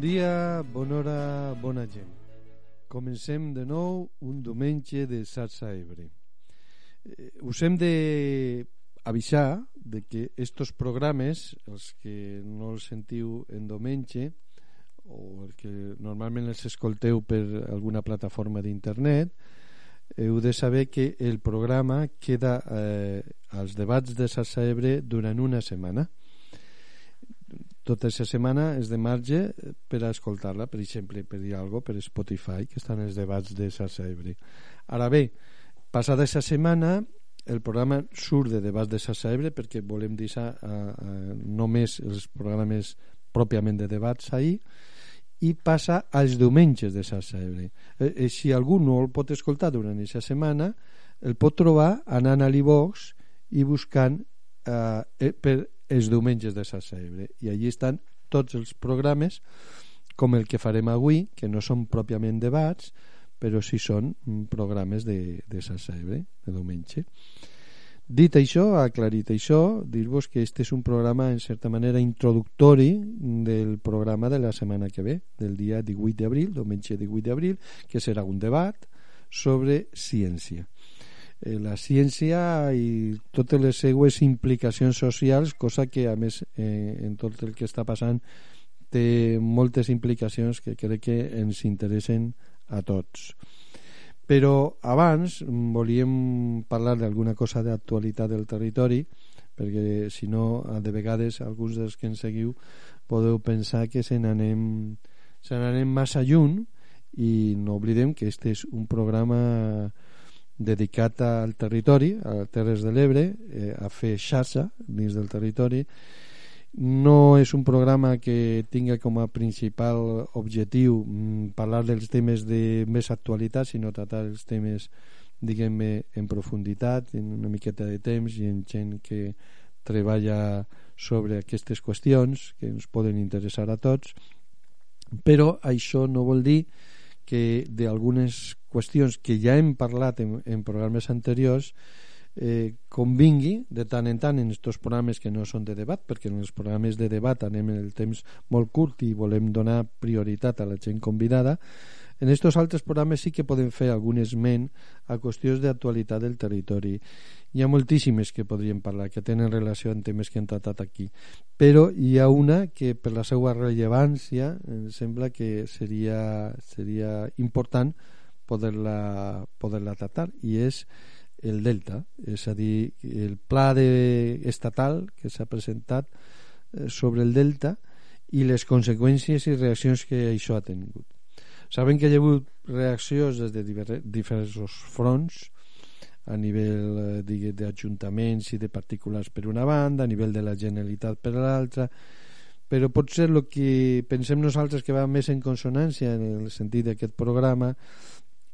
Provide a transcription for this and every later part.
Dia, bona hora, bona gent. Comencem de nou un diumenge de Sarsa Ebre. Eh, us hem de avisar de que estos programes, els que no els sentiu en diumenge, o els que normalment els escolteu per alguna plataforma d'internet, heu de saber que el programa queda eh, als debats de Sarsa Ebre durant una setmana tota aquesta setmana és de marge per a escoltar-la, per exemple, per dir alguna per Spotify, que estan els debats de Sarsa Ebre. Ara bé, passada aquesta setmana, el programa surt de debats de Sarsa Ebre perquè volem deixar a, a, només els programes pròpiament de debats ahir i passa als diumenges de Sarsa Ebre. Eh, eh, si algú no el pot escoltar durant aquesta setmana, el pot trobar anant a l'Ivox i buscant eh, per els diumenges de Sassa Ebre i allí estan tots els programes com el que farem avui que no són pròpiament debats però sí són programes de, de Sassa Ebre de diumenge. Dit això, aclarit això dir-vos que este és un programa en certa manera introductori del programa de la setmana que ve del dia 18 d'abril, diumenge 18 d'abril que serà un debat sobre ciència eh, la ciència i totes les seues implicacions socials, cosa que a més eh, en tot el que està passant té moltes implicacions que crec que ens interessen a tots. Però abans volíem parlar d'alguna cosa d'actualitat del territori, perquè si no, de vegades alguns dels que ens seguiu podeu pensar que se n'anem se n'anem massa lluny i no oblidem que este és un programa dedicat al territori, a Terres de l'Ebre, eh, a fer xarxa dins del territori. No és un programa que tinga com a principal objectiu mm, parlar dels temes de més actualitat, sinó tratar els temes diguem-ne en profunditat, en una miqueta de temps i en gent que treballa sobre aquestes qüestions que ens poden interessar a tots però això no vol dir que d'algunes qüestions que ja hem parlat en, en programes anteriors eh, convingui de tant en tant en aquests programes que no són de debat perquè en els programes de debat anem en el temps molt curt i volem donar prioritat a la gent convidada en aquests altres programes sí que podem fer algun esment a qüestions d'actualitat del territori. Hi ha moltíssimes que podríem parlar que tenen relació amb temes que hem tratat aquí però hi ha una que per la seva rellevància em sembla que seria, seria important poder-la poder -la tratar i és el delta, és a dir, el pla de, estatal que s'ha presentat eh, sobre el delta i les conseqüències i reaccions que això ha tingut. Saben que hi ha hagut reaccions des de diferents fronts a nivell eh, d'ajuntaments i de particulars per una banda, a nivell de la Generalitat per l'altra, però potser el que pensem nosaltres que va més en consonància en el sentit d'aquest programa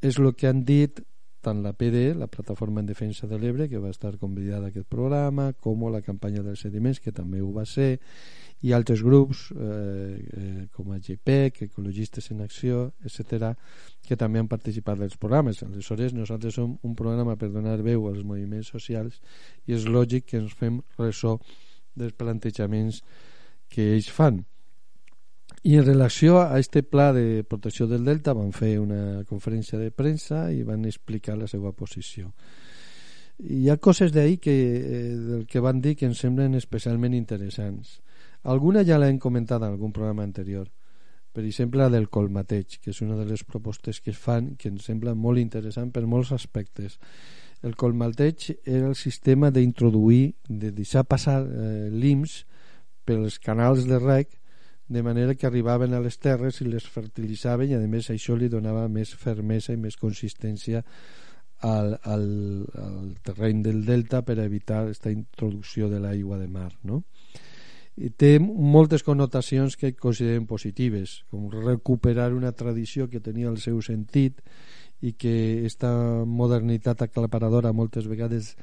és el que han dit tant la PD, la Plataforma en Defensa de l'Ebre, que va estar convidada a aquest programa, com la campanya dels sediments, que també ho va ser, i altres grups eh, eh, com a GPEC, Ecologistes en Acció, etc, que també han participat dels programes. Aleshores, nosaltres som un programa per donar veu als moviments socials i és lògic que ens fem ressò dels plantejaments que ells fan. I en relació a este pla de protecció del delta van fer una conferència de premsa i van explicar la seva posició. Hi ha coses d'ahir que, eh, del que van dir que em semblen especialment interessants. Alguna ja l'hem comentat en algun programa anterior. Per exemple, la del colmateig, que és una de les propostes que es fan que em sembla molt interessant per molts aspectes. El colmateig era el sistema d'introduir, de deixar passar eh, l'IMS pels canals de rec de manera que arribaven a les terres i les fertilitzaven i a més això li donava més fermesa i més consistència al, al, al terreny del delta per evitar aquesta introducció de l'aigua de mar no? I té moltes connotacions que considerem positives com recuperar una tradició que tenia el seu sentit i que aquesta modernitat aclaparadora moltes vegades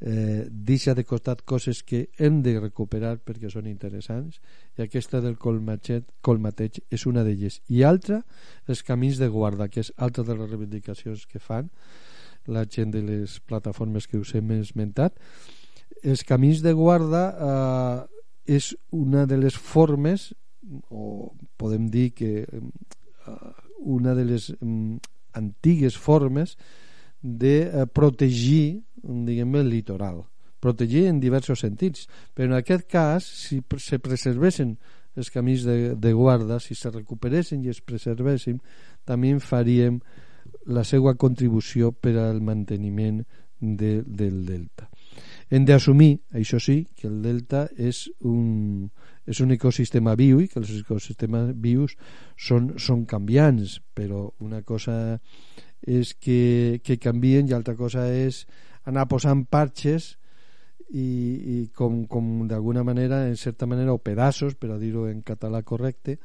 eh, deixa de costat coses que hem de recuperar perquè són interessants i aquesta del colmatxet, colmateig és una d'elles. I altra, els camins de guarda que és altra de les reivindicacions que fan la gent de les plataformes que us hem esmentat. Els camins de guarda eh, és una de les formes o podem dir que eh, una de les eh, antigues formes de eh, protegir diguem el litoral protegir en diversos sentits. Però en aquest cas si se preservessin els camins de, de guarda si se recuperessin i es preservessin també faríem la seva contribució per al manteniment de, del delta. Hem d'assumir, això sí, que el delta és un, és un ecosistema viu i que els ecosistemes vius són, són canviants, però una cosa és que, que canvien i altra cosa és anar posant parxes i, i com, com d'alguna manera, en certa manera, o pedaços, per a dir-ho en català correcte,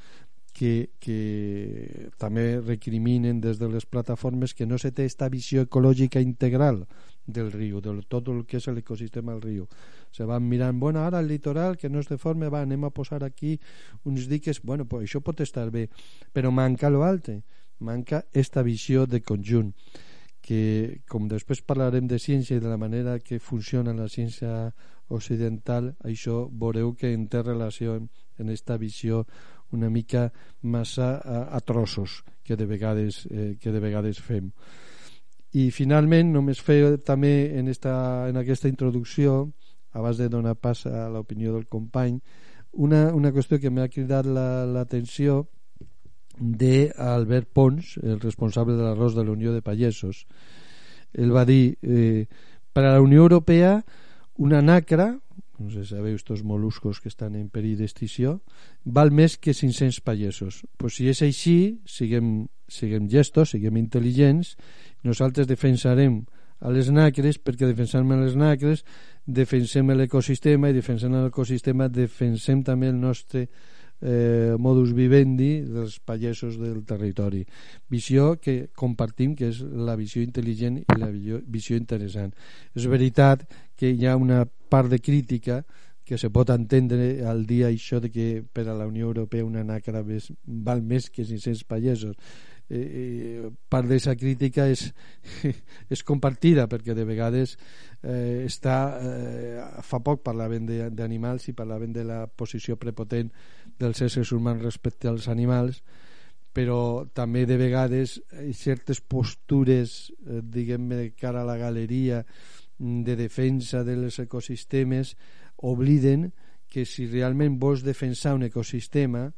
que, que també recriminen des de les plataformes que no se té aquesta visió ecològica integral del riu, de tot el que és l'ecosistema del riu. Se van mirant, bueno, ara el litoral que no es deforme, va, anem a posar aquí uns diques, bueno, pues això pot estar bé, però manca lo altre, manca esta visió de conjunt que com després parlarem de ciència i de la manera que funciona la ciència occidental, això veureu que en té relació en aquesta visió una mica massa a, a trossos que de vegades, eh, que de vegades fem. I finalment, només fer també en, esta, en aquesta introducció, abans de donar pas a l'opinió del company, una, una qüestió que m'ha cridat l'atenció la, d'Albert Pons, el responsable de l'arròs de la Unió de Pagesos. Ell va dir, eh, per a la Unió Europea, una nacra, no sé sabeu estos moluscos que estan en perill d'extinció, val més que 500 pagesos. Pues si és així, siguem, siguem gestos, siguem intel·ligents, nosaltres defensarem a les nacres perquè defensant les nacres defensem l'ecosistema i defensant l'ecosistema defensem també el nostre eh, modus vivendi dels pagesos del territori. Visió que compartim, que és la visió intel·ligent i la visió interessant. És veritat que hi ha una part de crítica que se pot entendre al dia això de que per a la Unió Europea una nàcara més, val més que 500 pagesos eh, eh, part d'aquesta crítica és, és compartida perquè de vegades eh, està eh, fa poc parlaven d'animals i parlaven de la posició prepotent dels éssers humans respecte als animals però també de vegades certes postures eh, diguem-ne cara a la galeria de defensa dels ecosistemes obliden que si realment vols defensar un ecosistema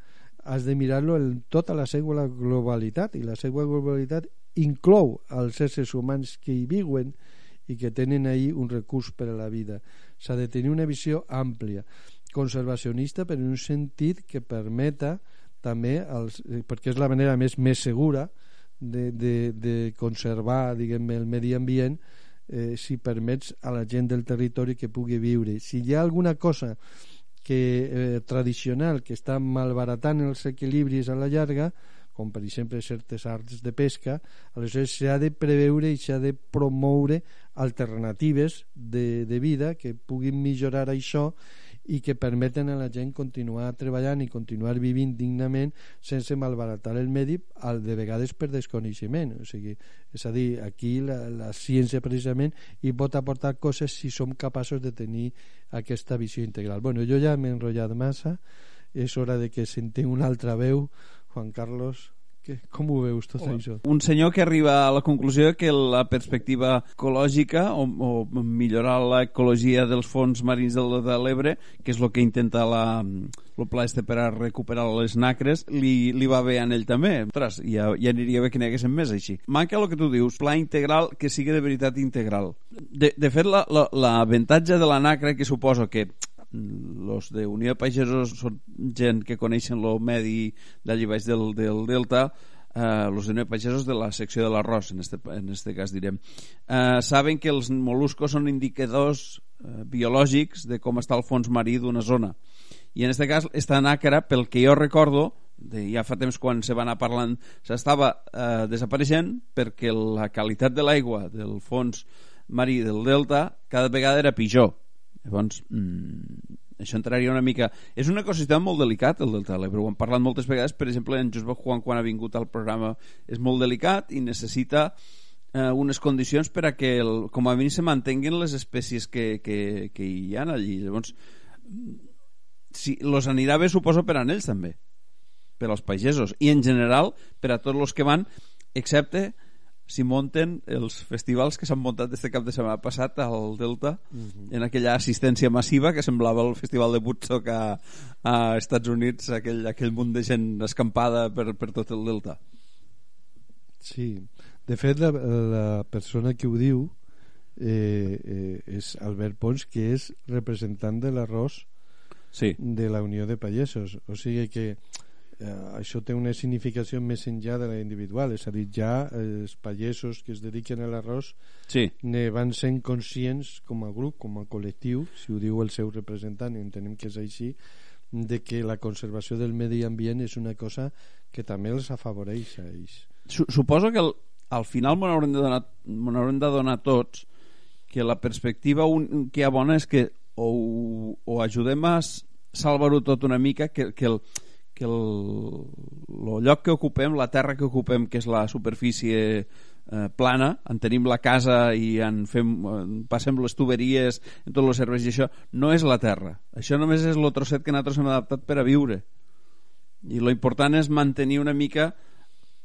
has de mirar-lo en tota la seva globalitat i la seva globalitat inclou els éssers humans que hi viuen i que tenen ahí un recurs per a la vida. S'ha de tenir una visió àmplia, conservacionista, però en un sentit que permeta també, els, eh, perquè és la manera més més segura de, de, de conservar diguem el medi ambient eh, si permets a la gent del territori que pugui viure. Si hi ha alguna cosa que, eh, tradicional que està malbaratant els equilibris a la llarga com per exemple certes arts de pesca aleshores s'ha de preveure i s'ha de promoure alternatives de, de vida que puguin millorar això i que permeten a la gent continuar treballant i continuar vivint dignament sense malbaratar el medi al de vegades per desconeixement. O sigui, és a dir, aquí la, la ciència precisament hi pot aportar coses si som capaços de tenir aquesta visió integral. Bueno, jo ja m'he enrotllat massa. És hora de que sentim una altra veu Juan Carlos que, com ho veus tot oh, això? Un senyor que arriba a la conclusió que la perspectiva ecològica o, o millorar l'ecologia dels fons marins de, de l'Ebre, que és el que intenta la, el pla este per a recuperar les nacres, li, li va bé a ell també. Ostres, ja, ja aniria bé que n'hi haguessin més així. Manca el que tu dius, pla integral que sigui de veritat integral. De, de fet, l'avantatge la, la, de la nacra que suposo que los de Unió de Pagesos són gent que coneixen el medi d'allí baix del, del delta eh, los pagesos de la secció de l'arròs, en este, en este cas direm, eh, saben que els moluscos són indicadors eh, biològics de com està el fons marí d'una zona. I en aquest cas, esta nàcara, pel que jo recordo, de, ja fa temps quan se va anar parlant, s'estava eh, desapareixent perquè la qualitat de l'aigua del fons marí del delta cada vegada era pitjor. Llavors, mmm, això entraria una mica... És un ecosistema molt delicat, el Delta de l'Ebre. Ho hem parlat moltes vegades, per exemple, en Josep Juan, quan ha vingut al programa, és molt delicat i necessita eh, unes condicions per a que, el, com a mínim, se mantenguin les espècies que, que, que hi ha allí. Llavors, si, los anirà bé, suposo, per a ells també, per als pagesos, i en general per a tots els que van, excepte s'hi munten els festivals que s'han muntat este cap de setmana passat al Delta uh mhm. -huh. en aquella assistència massiva que semblava el festival de Woodstock a, a Estats Units aquell, aquell munt de gent escampada per, per tot el Delta Sí, de fet la, la persona que ho diu eh, eh, és Albert Pons que és representant de l'arròs sí. de la Unió de Pagesos o sigui que eh, això té una significació més enllà de la individual, és a dir, ja els pagesos que es dediquen a l'arròs sí. ne van sent conscients com a grup, com a col·lectiu, si ho diu el seu representant, i entenem que és així, de que la conservació del medi ambient és una cosa que també els afavoreix a ells. Suposo que el, al final m'ho haurem, de donar, haurem de donar tots que la perspectiva un, que hi ha bona és que o, o ajudem a salvar-ho tot una mica que, que el, que el, el lloc que ocupem, la terra que ocupem, que és la superfície eh, plana, en tenim la casa i en fem, en passem les tuberies en tots els serveis i això, no és la terra. Això només és el trosset que nosaltres hem adaptat per a viure. I lo important és mantenir una mica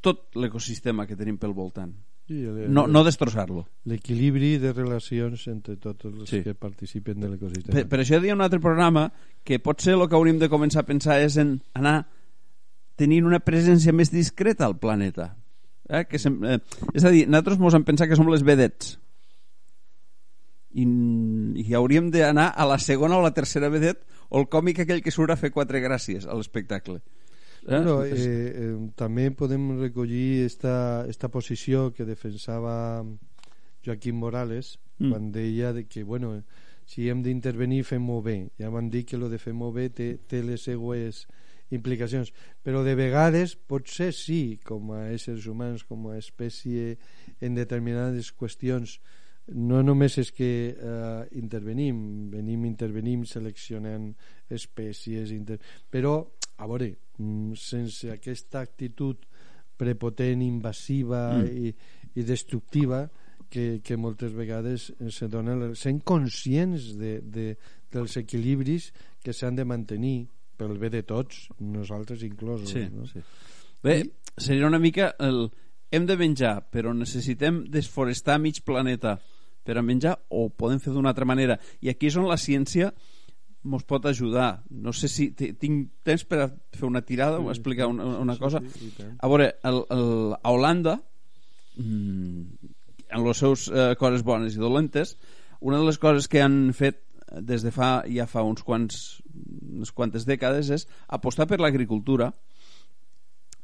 tot l'ecosistema que tenim pel voltant. Sí, el, no, no destrossar-lo. L'equilibri de relacions entre tots els sí. que participen de l'ecosistema. Per, per això hi ha un altre programa que potser el que hauríem de començar a pensar és en anar tenint una presència més discreta al planeta. Eh? Que sem eh, és a dir, nosaltres ens hem pensat que som les vedets i, i hauríem d'anar a la segona o la tercera vedet o el còmic aquell que surt a fer quatre gràcies a l'espectacle. Eh? Bueno, eh, eh, també podem recollir esta, esta posició que defensava Joaquim Morales mm. quan deia de que, bueno, si hem d'intervenir fem-ho bé. Ja van dir que lo de fem-ho bé té, té les seues implicacions, però de vegades potser sí, com a éssers humans, com a espècie en determinades qüestions no només és que eh, intervenim, venim, intervenim seleccionant espècies, inter... però a veure, mm, sense aquesta actitud prepotent, invasiva mm. i, i destructiva que, que moltes vegades se donen sent conscients de, de, dels equilibris que s'han de mantenir pel bé de tots, nosaltres inclosos. Sí, no? sí. Bé, seria una mica el... Hem de menjar, però necessitem desforestar mig planeta per a menjar o podem fer d'una altra manera. I aquí és on la ciència mos pot ajudar. No sé si tinc temps per a fer una tirada o explicar una, una cosa. Sí, sí, a veure, el, el, a Holanda, mmm, en les seus eh, coses bones i dolentes, una de les coses que han fet des de fa ja fa uns quants unes quantes dècades és apostar per l'agricultura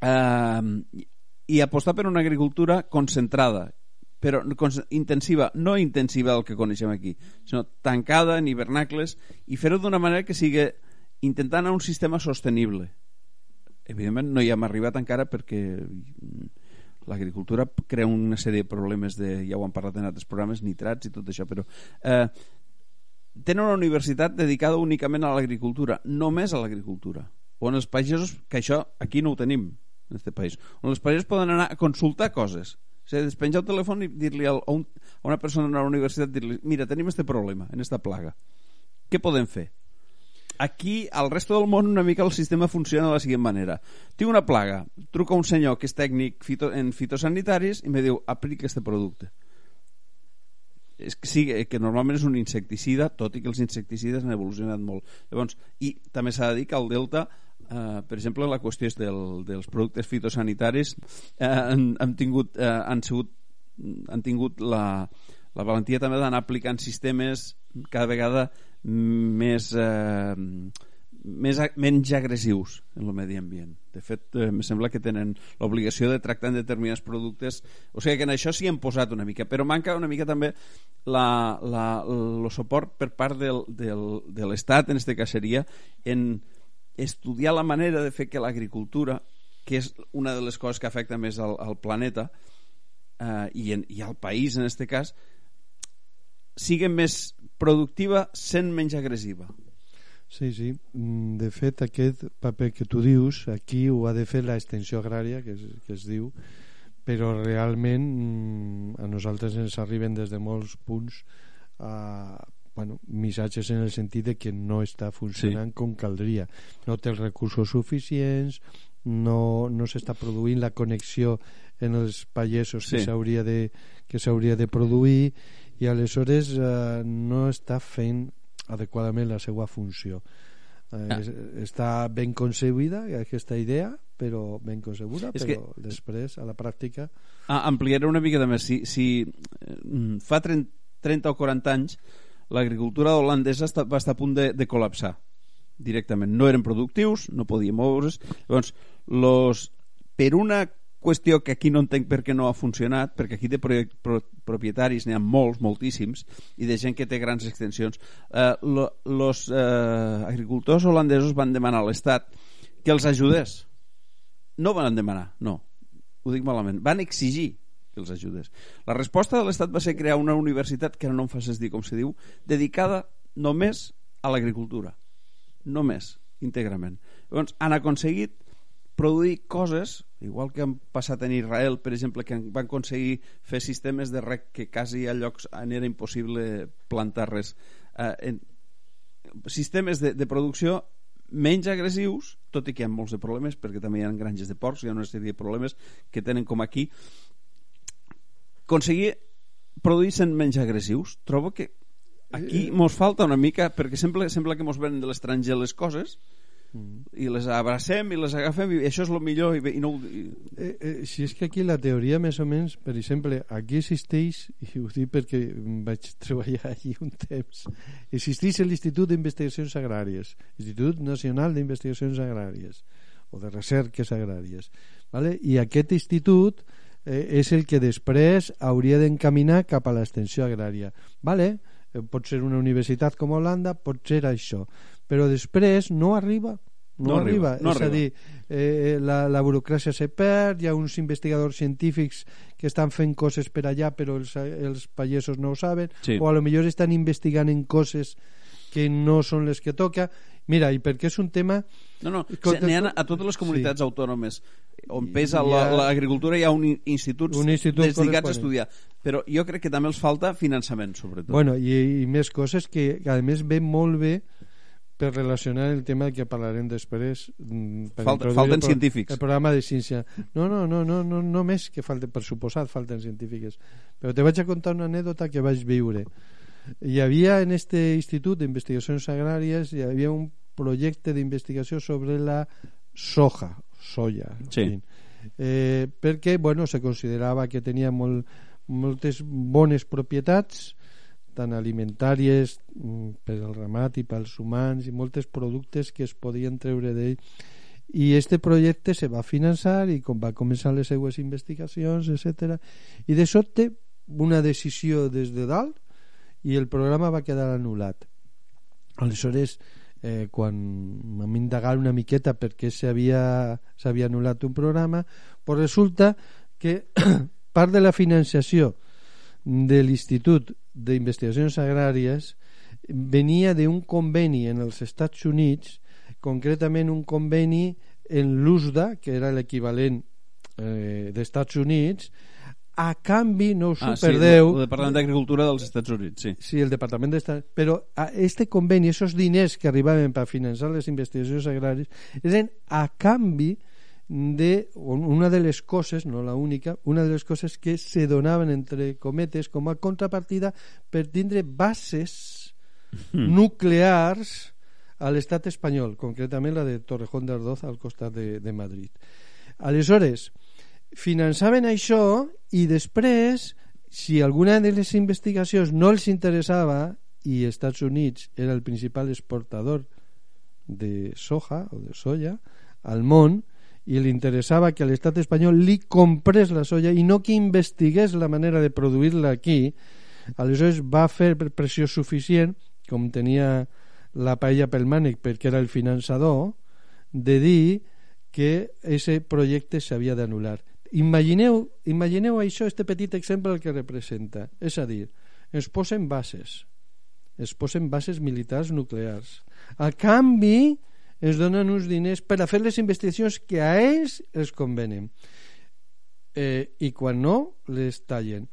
eh, i apostar per una agricultura concentrada però intensiva, no intensiva el que coneixem aquí, sinó tancada en hivernacles i fer-ho d'una manera que sigui intentant un sistema sostenible. Evidentment no hi hem arribat encara perquè mm, l'agricultura crea una sèrie de problemes de, ja ho han parlat en altres programes, nitrats i tot això, però eh, tenen una universitat dedicada únicament a l'agricultura, només a l'agricultura. On els pagesos, que això aquí no ho tenim, en aquest país, on els pagesos poden anar a consultar coses o sigui, despenjar el telèfon i dir-li a, un, a una persona a la universitat dir-li, mira, tenim este problema, en esta plaga. Què podem fer? Aquí, al resto del món, una mica el sistema funciona de la següent manera. Tinc una plaga, truca un senyor que és tècnic fito, en fitosanitaris i me diu, aplica este producte. És que sí, que normalment és un insecticida, tot i que els insecticides han evolucionat molt. Llavors, I també s'ha de dir que al Delta Uh, per exemple, la qüestió és del, dels productes fitosanitaris uh, han, han, tingut, uh, han, sigut, han tingut la, la valentia també d'anar aplicant sistemes cada vegada més uh, més, menys agressius en el medi ambient. De fet, eh, em sembla que tenen l'obligació de tractar en determinats productes. O sigui que en això s'hi han posat una mica, però manca una mica també la, la, el suport per part del, del, de l'Estat, en este cas seria, en estudiar la manera de fer que l'agricultura, que és una de les coses que afecta més al, al planeta eh, i, en, i al país en este cas, sigui més productiva sent menys agressiva. Sí, sí. Mm, de fet, aquest paper que tu dius, aquí ho ha de fer l'extensió agrària, que es, que es diu, però realment mm, a nosaltres ens arriben des de molts punts a, bueno, missatges en el sentit de que no està funcionant sí. com caldria. No té els recursos suficients, no, no s'està produint la connexió en els pagesos sí. que s'hauria de, que s'hauria de produir i aleshores eh, no està fent adequadament la seva funció. Eh, ah. Està ben concebida aquesta idea, però ben concebuda, és però que... després, a la pràctica... Ah, ampliaré una mica més. Si, si mm, fa 30, 30 o 40 anys l'agricultura holandesa va estar a punt de, de col·lapsar directament. No eren productius, no podien moure's. Llavors, los, per una qüestió que aquí no entenc per què no ha funcionat, perquè aquí de pro pro propietaris n'hi ha molts, moltíssims, i de gent que té grans extensions. Eh, lo, los eh, agricultors holandesos van demanar a l'Estat que els ajudés. No van demanar, no, ho dic malament, van exigir que els ajudés. La resposta de l'Estat va ser crear una universitat, que ara no em facis dir com se diu, dedicada només a l'agricultura. Només, íntegrament. Llavors, han aconseguit produir coses, igual que han passat en Israel, per exemple, que van aconseguir fer sistemes de rec que quasi a llocs en era impossible plantar res. Eh, en, sistemes de, de producció menys agressius, tot i que hi ha molts de problemes, perquè també hi ha granges de porcs, hi ha una sèrie de problemes que tenen com aquí, aconseguir produir sent menys agressius. Trobo que aquí eh, mos falta una mica, perquè sembla, sembla que mos venen de l'estranger les coses, Mm. i les abracem i les agafem i això és el millor i, i no... I... Eh, eh, si és que aquí la teoria més o menys per exemple, aquí existeix i ho dic perquè vaig treballar allí un temps existeix l'Institut d'Investigacions Agràries Institut Nacional d'Investigacions Agràries o de Recerques Agràries vale? i aquest institut eh, és el que després hauria d'encaminar cap a l'extensió agrària vale? Eh, pot ser una universitat com Holanda pot ser això però després no arriba no, no arriba, arriba. No és arriba. a dir eh, la, la burocràcia se perd hi ha uns investigadors científics que estan fent coses per allà però els, els pagesos no ho saben sí. o a lo millor estan investigant en coses que no són les que toca mira, i perquè és un tema no, no, n'hi ha a totes les comunitats sí. autònomes on pesa l'agricultura hi ha un institut, un institut dedicats a estudiar. Però jo crec que també els falta finançament sobretot. Bueno, i, i més coses que a més ve molt bé per relacionar el tema que parlarem després mm, per Falta, falten el, científics. el programa de ciència. No, no, no, no, no, no més que falten per suposat falten científiques. Però te vaig a contar una anècdota que vaig viure hi havia en este institut d'investigacions agràries hi havia un projecte d'investigació sobre la soja soja sí. eh, perquè bueno, se considerava que tenia molt, moltes bones propietats tant alimentàries mm, per al ramat i pels humans i moltes productes que es podien treure d'ell i este projecte se va finançar i com va començar les seues investigacions, etc. I de sobte una decisió des de dalt i el programa va quedar anul·lat. Aleshores, eh, quan m'hem indagat una miqueta per què s'havia anul·lat un programa, pues resulta que part de la financiació de l'Institut d'Investigacions Agràries venia d'un conveni en els Estats Units, concretament un conveni en l'USDA, que era l'equivalent eh, d'Estats Units, a canvi, no us ah, ho perdeu... Sí, el, el Departament d'Agricultura dels Estats Units, sí. Sí, el Departament d'Estats... Però a este conveni, aquests diners que arribaven per finançar les investigacions agràries, eren a canvi de una de les coses, no la única, una de les coses que se donaven entre cometes com a contrapartida per tindre bases mm. nuclears a l'estat espanyol, concretament la de Torrejón de Ardoz al costat de, de Madrid. Aleshores, finançaven això i després, si alguna de les investigacions no els interessava i Estats Units era el principal exportador de soja o de soja al món i li interessava que l'estat espanyol li comprés la soja i no que investigués la manera de produir-la aquí aleshores va fer pressió suficient com tenia la paella pel mànec perquè era el finançador de dir que aquest projecte s'havia d'anul·lar imagineu, imagineu això, este petit exemple el que representa. És a dir, es posen bases. Es posen bases militars nuclears. A canvi ens donen uns diners per a fer les investigacions que a ells els convenen. Eh, i quan no les tallen.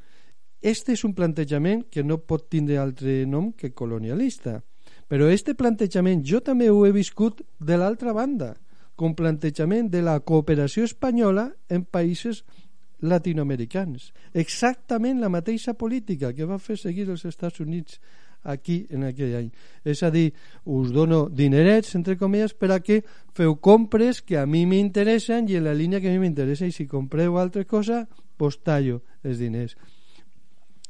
Este és un plantejament que no pot tindre altre nom que colonialista. Però este plantejament jo també ho he viscut de l'altra banda com plantejament de la cooperació espanyola en països latinoamericans exactament la mateixa política que va fer seguir els Estats Units aquí en aquell any. És a dir, us dono dinerets, entre comilles, per a que feu compres que a mi m'interessen i en la línia que a mi m'interessa i si compreu altra cosa, pues tallo els diners.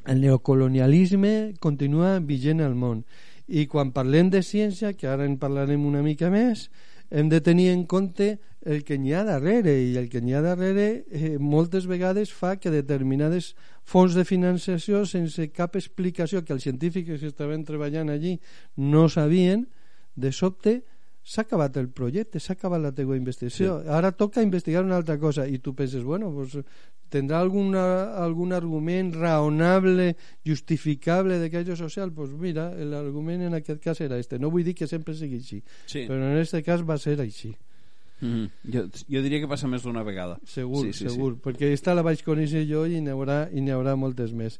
El neocolonialisme continua vigent al món i quan parlem de ciència, que ara en parlarem una mica més, hem de tenir en compte el que n'hi ha darrere i el que n'hi ha darrere eh, moltes vegades fa que determinades fons de finançació sense cap explicació que els científics que estaven treballant allí no sabien de sobte s'ha acabat el projecte, s'ha acabat la teva investigació, sí. ara toca investigar una altra cosa i tu penses, bueno, pues, tindrà alguna, algun argument raonable, justificable de caire social? Pues mira, l'argument en aquest cas era este. No vull dir que sempre sigui així, sí. però en aquest cas va ser així. Mm -hmm. jo, jo diria que passa més d'una vegada. Segur, sí, sí, segur, sí. perquè esta la vaig conèixer jo i n'hi haurà, i haurà moltes més.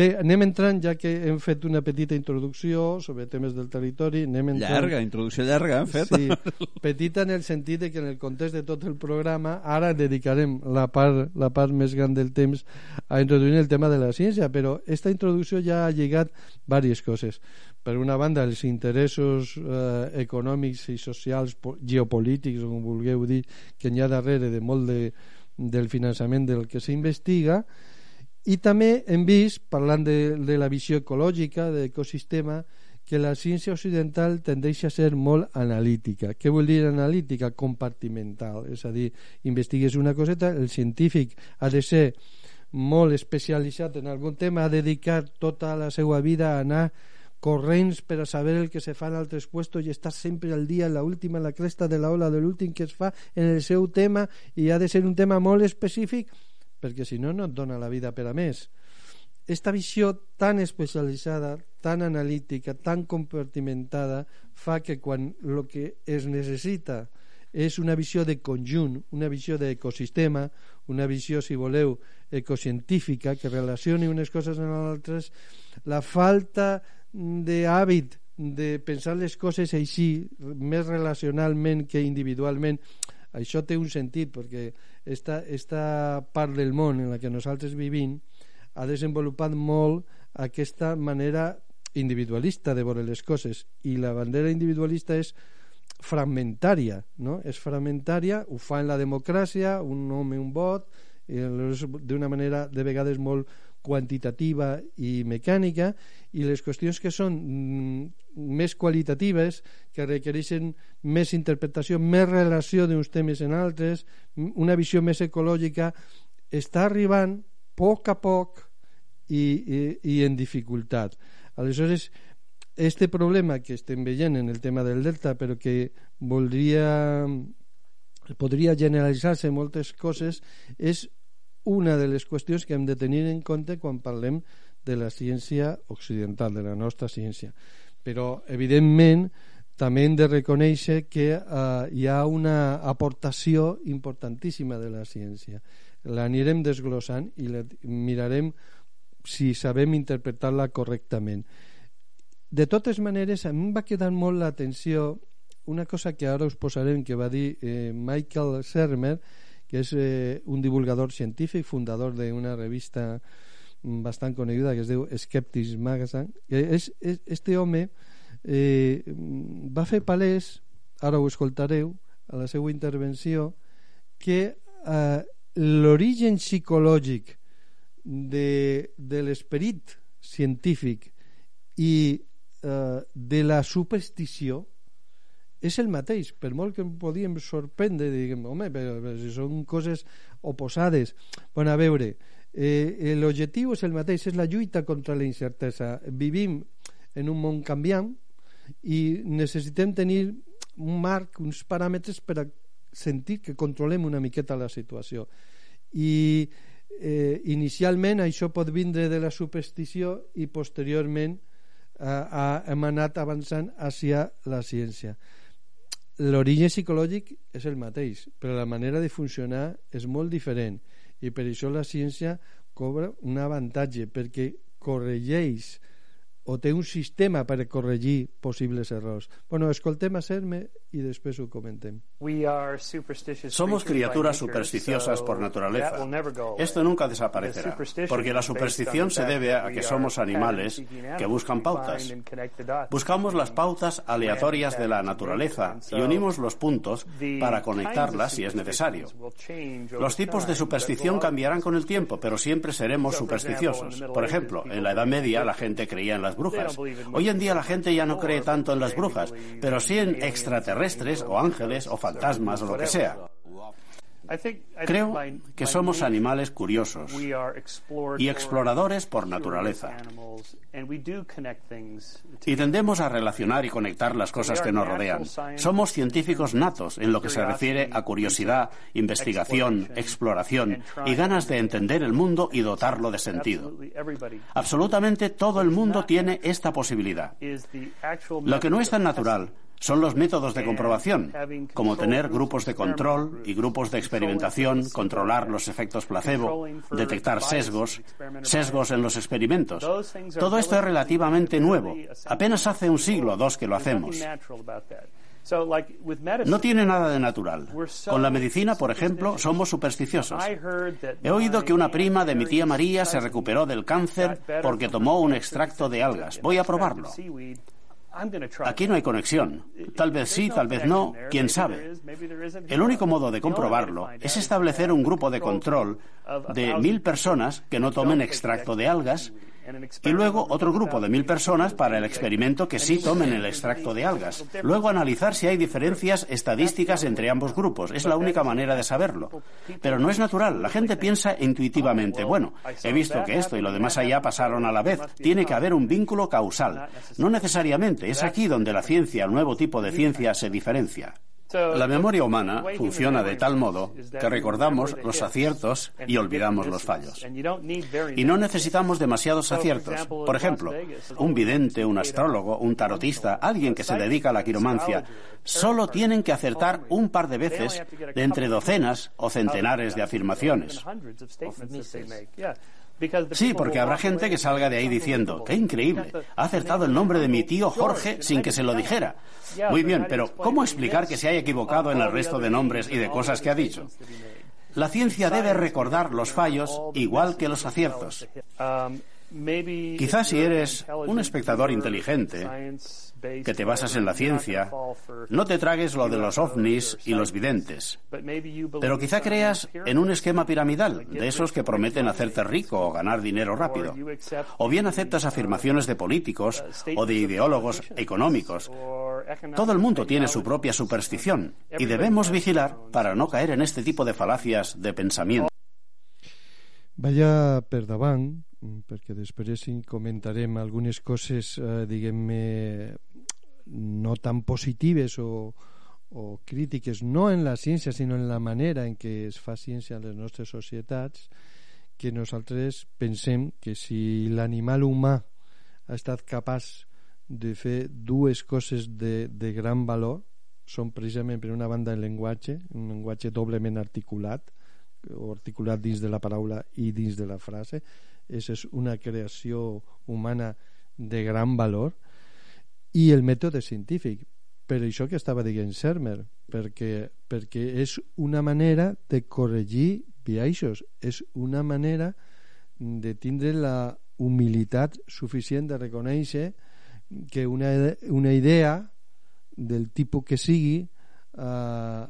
Bé, anem entrant, ja que hem fet una petita introducció sobre temes del territori, anem entrant... Llarga, introducció llarga, hem fet. Sí, petita en el sentit de que en el context de tot el programa ara dedicarem la part, la part més gran del temps a introduir el tema de la ciència, però esta introducció ja ha lligat diverses coses. Per una banda, els interessos eh, econòmics i socials, geopolítics, com vulgueu dir, que hi ha darrere de molt de, del finançament del que s'investiga, i també hem vist, parlant de, de la visió ecològica, de l'ecosistema, que la ciència occidental tendeix a ser molt analítica. Què vol dir analítica? Compartimental. És a dir, investigues una coseta, el científic ha de ser molt especialitzat en algun tema, ha dedicat tota la seva vida a anar corrents per a saber el que se fa en altres puestos i estar sempre al dia, la última, en la cresta de la ola de l'últim que es fa en el seu tema i ha de ser un tema molt específic perquè si no no et dona la vida per a més. Esta visió tan especialitzada, tan analítica, tan compartimentada fa que quan el que es necessita és una visió de conjunt, una visió d'ecosistema, una visió, si voleu, ecocientífica, que relacioni unes coses amb altres, la falta d'hàbit de pensar les coses així, més relacionalment que individualment, això té un sentit, perquè esta, esta part del món en la que nosaltres vivim ha desenvolupat molt aquesta manera individualista de veure les coses i la bandera individualista és fragmentària, no? És fragmentària, ho fa en la democràcia, un home, un vot, d'una manera de vegades molt quantitativa i mecànica i les qüestions que són mm, més qualitatives que requereixen més interpretació, més relació d'uns temes en altres una visió més ecològica està arribant a poc a poc i, i, i en dificultat. Aleshores este problema que estem veient en el tema del delta però que voldria podria generalitzar-se moltes coses és una de les qüestions que hem de tenir en compte quan parlem de la ciència occidental, de la nostra ciència. Però, evidentment, també hem de reconèixer que eh, hi ha una aportació importantíssima de la ciència. L'anirem desglossant i la mirarem si sabem interpretar-la correctament. De totes maneres, a mi em va quedar molt l'atenció una cosa que ara us posarem que va dir eh, Michael Sermer, que és eh, un divulgador científic, fundador d'una revista bastant coneguda que es diu Skeptics Magazine. Que és, és, este home eh, va fer palès, ara ho escoltareu, a la seva intervenció, que eh, l'origen psicològic de, de l'esperit científic i eh, de la superstició és el mateix, per molt que em podíem sorprendre, diguem, home, però, però si són coses oposades. Bueno, a veure, eh, l'objectiu és el mateix, és la lluita contra la incertesa. Vivim en un món canviant i necessitem tenir un marc, uns paràmetres per a sentir que controlem una miqueta la situació. I eh, inicialment això pot vindre de la superstició i posteriorment eh, hem anat avançant hacia la ciència l'origen psicològic és el mateix, però la manera de funcionar és molt diferent i per això la ciència cobra un avantatge perquè corregeix o té un sistema per corregir possibles errors. Bueno, escoltem a Serme y después lo comentem. Somos criaturas supersticiosas por naturaleza. Esto nunca desaparecerá, porque la superstición se debe a que somos animales que buscan pautas. Buscamos las pautas aleatorias de la naturaleza y unimos los puntos para conectarlas si es necesario. Los tipos de superstición cambiarán con el tiempo, pero siempre seremos supersticiosos. Por ejemplo, en la Edad Media la gente creía en las brujas. Hoy en día la gente ya no cree tanto en las brujas, pero sí en extraterrestres extraterrestres o ángeles o fantasmas o lo que sea. Creo que somos animales curiosos y exploradores por naturaleza. Y tendemos a relacionar y conectar las cosas que nos rodean. Somos científicos natos en lo que se refiere a curiosidad, investigación, exploración y ganas de entender el mundo y dotarlo de sentido. Absolutamente todo el mundo tiene esta posibilidad. Lo que no es tan natural son los métodos de comprobación, como tener grupos de control y grupos de experimentación, controlar los efectos placebo, detectar sesgos, sesgos en los experimentos. Todo esto es relativamente nuevo. Apenas hace un siglo o dos que lo hacemos. No tiene nada de natural. Con la medicina, por ejemplo, somos supersticiosos. He oído que una prima de mi tía María se recuperó del cáncer porque tomó un extracto de algas. Voy a probarlo. Aquí no hay conexión. Tal vez sí, tal vez no, quién sabe. El único modo de comprobarlo es establecer un grupo de control de mil personas que no tomen extracto de algas y luego otro grupo de mil personas para el experimento que sí tomen el extracto de algas. Luego analizar si hay diferencias estadísticas entre ambos grupos. Es la única manera de saberlo. Pero no es natural. La gente piensa intuitivamente, bueno, he visto que esto y lo demás allá pasaron a la vez. Tiene que haber un vínculo causal. No necesariamente. Es aquí donde la ciencia, el nuevo tipo de ciencia, se diferencia. La memoria humana funciona de tal modo que recordamos los aciertos y olvidamos los fallos. Y no necesitamos demasiados aciertos. Por ejemplo, un vidente, un astrólogo, un tarotista, alguien que se dedica a la quiromancia, solo tienen que acertar un par de veces de entre docenas o centenares de afirmaciones. Sí, porque habrá gente que salga de ahí diciendo, qué increíble, ha acertado el nombre de mi tío Jorge sin que se lo dijera. Muy bien, pero ¿cómo explicar que se haya equivocado en el resto de nombres y de cosas que ha dicho? La ciencia debe recordar los fallos igual que los aciertos. Quizás si eres un espectador inteligente, que te basas en la ciencia, no te tragues lo de los ovnis y los videntes. Pero quizá creas en un esquema piramidal, de esos que prometen hacerte rico o ganar dinero rápido. O bien aceptas afirmaciones de políticos o de ideólogos económicos. Todo el mundo tiene su propia superstición y debemos vigilar para no caer en este tipo de falacias de pensamiento. Vaya per perquè després comentarem algunes coses, eh, diguem-ne, no tan positives o, o crítiques no en la ciència sinó en la manera en què es fa ciència en les nostres societats que nosaltres pensem que si l'animal humà ha estat capaç de fer dues coses de, de gran valor són precisament per una banda el llenguatge un llenguatge doblement articulat o articulat dins de la paraula i dins de la frase és una creació humana de gran valor. I el mètode científic per això que estava dient Sermer perquè, perquè és una manera de corregir biaixos. És una manera de tindre la humilitat suficient de reconèixer que una, una idea del tipus que sigui eh,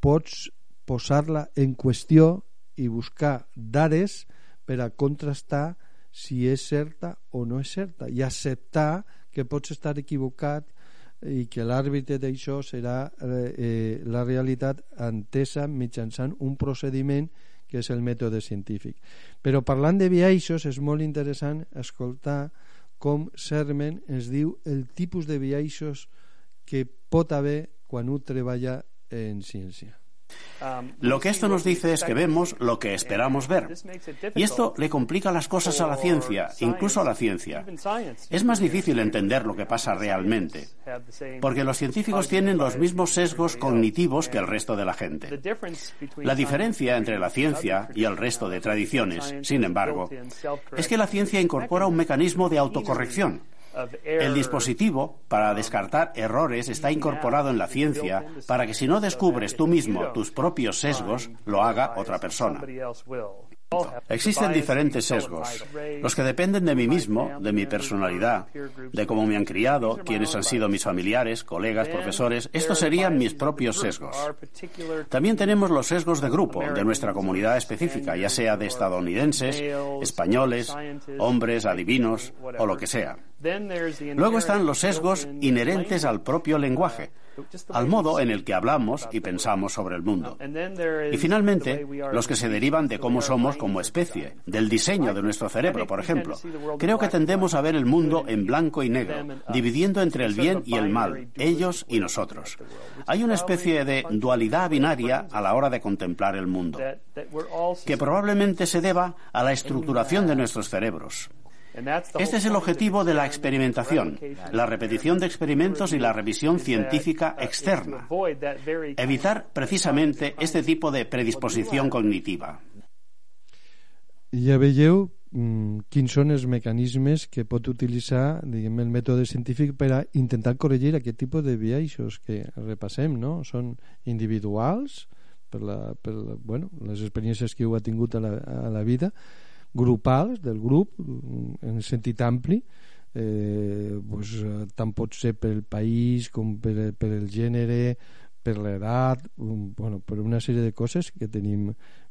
pots posar-la en qüestió i buscar dades per a contrastar si és certa o no és certa i acceptar que pots estar equivocat i que l'àrbitre d'això serà eh, eh, la realitat entesa mitjançant un procediment que és el mètode científic. Però parlant de viaixos és molt interessant escoltar com Sermen ens diu el tipus de viaixos que pot haver quan un treballa en ciència. Lo que esto nos dice es que vemos lo que esperamos ver. Y esto le complica las cosas a la ciencia, incluso a la ciencia. Es más difícil entender lo que pasa realmente, porque los científicos tienen los mismos sesgos cognitivos que el resto de la gente. La diferencia entre la ciencia y el resto de tradiciones, sin embargo, es que la ciencia incorpora un mecanismo de autocorrección el dispositivo para descartar errores está incorporado en la ciencia para que si no descubres tú mismo tus propios sesgos, lo haga otra persona. Existen diferentes sesgos, los que dependen de mí mismo, de mi personalidad, de cómo me han criado, quiénes han sido mis familiares, colegas, profesores. Estos serían mis propios sesgos. También tenemos los sesgos de grupo, de nuestra comunidad específica, ya sea de estadounidenses, españoles, hombres, adivinos o lo que sea. Luego están los sesgos inherentes al propio lenguaje, al modo en el que hablamos y pensamos sobre el mundo. Y finalmente, los que se derivan de cómo somos como especie, del diseño de nuestro cerebro, por ejemplo. Creo que tendemos a ver el mundo en blanco y negro, dividiendo entre el bien y el mal, ellos y nosotros. Hay una especie de dualidad binaria a la hora de contemplar el mundo, que probablemente se deba a la estructuración de nuestros cerebros. Este es el objetivo de la experimentación, la repetición de experimentos y la revisión científica externa. Evitar precisamente este tipo de predisposición cognitiva. Ja veieu mm, quins són els mecanismes que pot utilitzar diguem, el mètode científic per a intentar corregir aquest tipus de biaixos que repassem, no? Són individuals per, la, per la, bueno, les experiències que heu tingut a la, a la vida, grupals del grup en sentit ampli eh, pues, tant pot ser pel país com per, per el gènere per l'edat bueno, per una sèrie de coses que tenim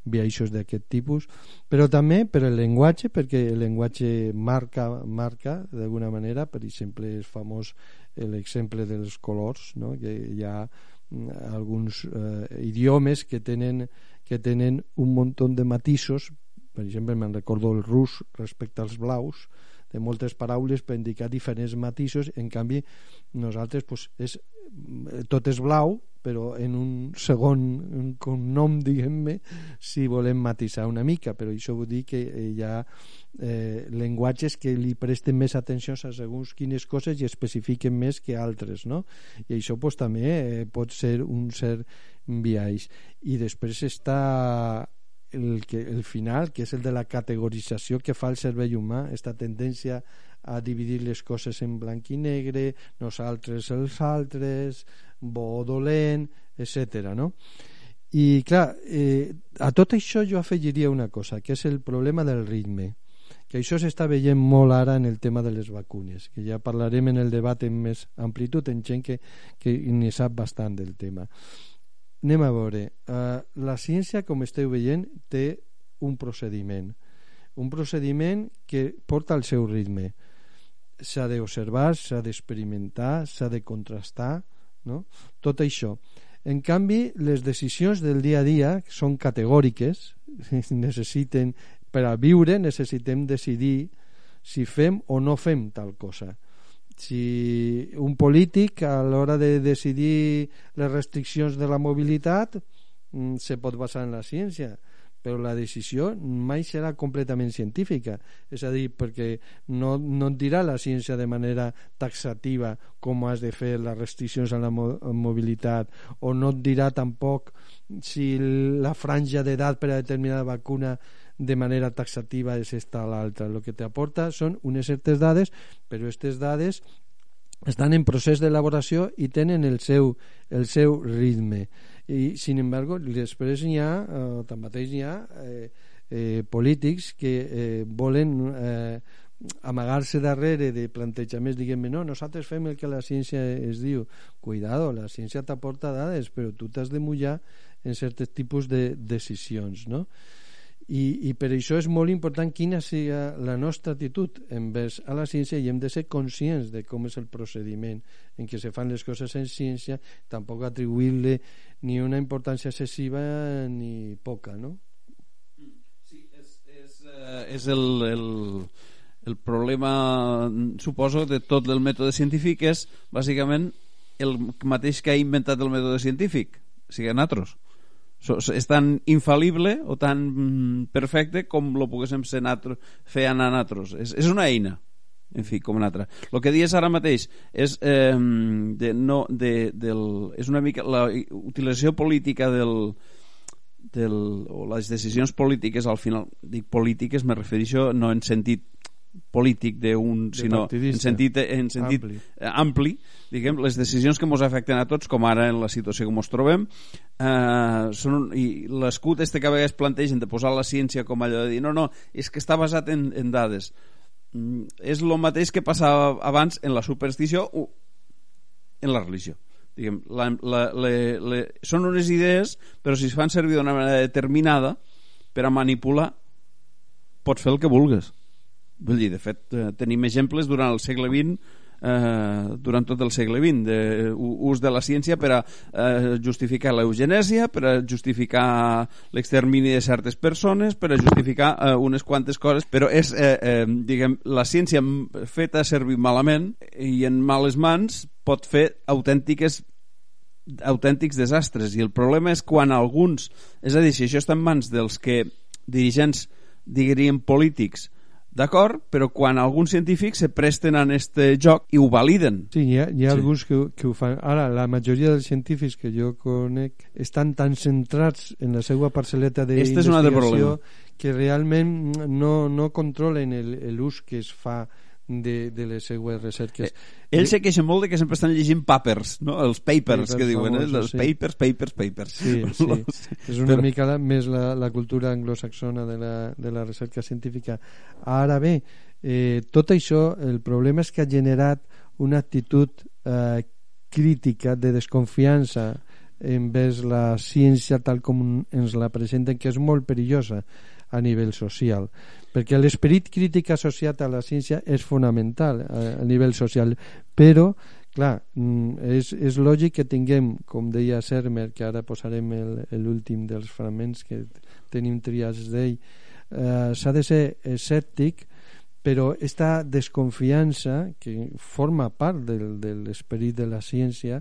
viaixos d'aquest tipus però també per el llenguatge perquè el llenguatge marca, marca d'alguna manera per exemple és famós l'exemple dels colors no? que hi ha mm, alguns eh, idiomes que tenen, que tenen un munt de matisos per exemple, me'n recordo el rus respecte als blaus, de moltes paraules per indicar diferents matisos, en canvi nosaltres pues, és, tot és blau, però en un segon cognom, diguem-ne, si volem matisar una mica, però això vull dir que hi ha eh, llenguatges que li presten més atenció a segons quines coses i especifiquen més que altres, no? I això pues, també eh, pot ser un cert biaix. I després està el, que, el final, que és el de la categorització que fa el cervell humà, aquesta tendència a dividir les coses en blanc i negre, nosaltres els altres, bo o dolent, etc. No? I clar, eh, a tot això jo afegiria una cosa, que és el problema del ritme que això s'està veient molt ara en el tema de les vacunes, que ja parlarem en el debat en més amplitud, en gent que, que ne sap bastant del tema anem a veure. Uh, la ciència com esteu veient té un procediment. Un procediment que porta al seu ritme. S'ha d'observar, s'ha d'experimentar s'ha de contrastar no? tot això. En canvi les decisions del dia a dia són categòriques. Necessiten per a viure necessitem decidir si fem o no fem tal cosa si un polític a l'hora de decidir les restriccions de la mobilitat mm, se pot basar en la ciència però la decisió mai serà completament científica, és a dir, perquè no, no et dirà la ciència de manera taxativa com has de fer les restriccions a la mo mobilitat, o no et dirà tampoc si la franja d'edat per a determinada vacuna de manera taxativa és esta l'altra. El que t'aporta són unes certes dades, però aquestes dades estan en procés d'elaboració i tenen el seu, el seu ritme i sin embargo després n'hi ha eh, tanmateix n'hi ha eh, eh, polítics que eh, volen eh, amagar-se darrere de plantejaments diguem no, nosaltres fem el que la ciència es diu cuidado, la ciència t'aporta dades però tu t'has de mullar en certs tipus de decisions no? I, i per això és molt important quina sigui la nostra actitud envers a la ciència i hem de ser conscients de com és el procediment en què se fan les coses en ciència tampoc atribuir-li ni una importància excessiva ni poca, no? Sí, és, és, eh, és el, el, el problema, suposo, de tot el mètode científic és, bàsicament, el mateix que ha inventat el mètode científic, o sigui, nosaltres. És tan infal·lible o tan mm, perfecte com lo poguéssim ser natro, fer anar nosaltres. És, és una eina, en fi, com una altra. El que dius ara mateix és, eh, de, no, de, del, és una mica la utilització política del, del, o les decisions polítiques al final, dic polítiques, me refereixo no en sentit polític d'un, sinó en sentit, en sentit ampli. ampli, diguem, les decisions que ens afecten a tots, com ara en la situació que ens trobem, eh, són i l'escut este que a vegades plantegen de posar la ciència com allò de dir, no, no, és que està basat en, en dades. Mm, és el mateix que passava abans en la superstició o en la religió. Diguem, la, la, la, la, són unes idees però si es fan servir d'una manera determinada per a manipular pots fer el que vulgues vull dir, de fet, eh, tenim exemples durant el segle XX eh, durant tot el segle XX de, de la ciència per a eh, justificar l'eugenèsia, per a justificar l'extermini de certes persones, per a justificar eh, unes quantes coses, però és, eh, eh, diguem, la ciència feta servir malament i en males mans pot fer autèntiques autèntics desastres. I el problema és quan alguns és a dir, si això està en mans dels que dirigents diguem polítics D'acord? Però quan alguns científics se presten en este joc i ho validen. Sí, hi ha, hi ha sí. alguns que, que ho fan. Ara, la majoria dels científics que jo conec estan tan centrats en la seva parcel·leta d'investigació que realment no, no controlen l'ús que es fa de, de les seues recerques. Eh, ell se queixa molt de que sempre estan llegint papers, no? els papers, papers que diuen, eh? els sí. papers, papers, papers. Sí, sí. és una Però... mica la, més la, la cultura anglosaxona de la, de la recerca científica. Ara bé, eh, tot això, el problema és que ha generat una actitud eh, crítica de desconfiança envers la ciència tal com ens la presenten, que és molt perillosa a nivell social perquè l'esperit crític associat a la ciència és fonamental a, a nivell social. Però clar, mm, és, és lògic que tinguem, com deia Sermer que ara posarem l'últim dels fragments que tenim triats d'ell eh, s'ha de ser escèptic però aquesta desconfiança que forma part del, de l'esperit de la ciència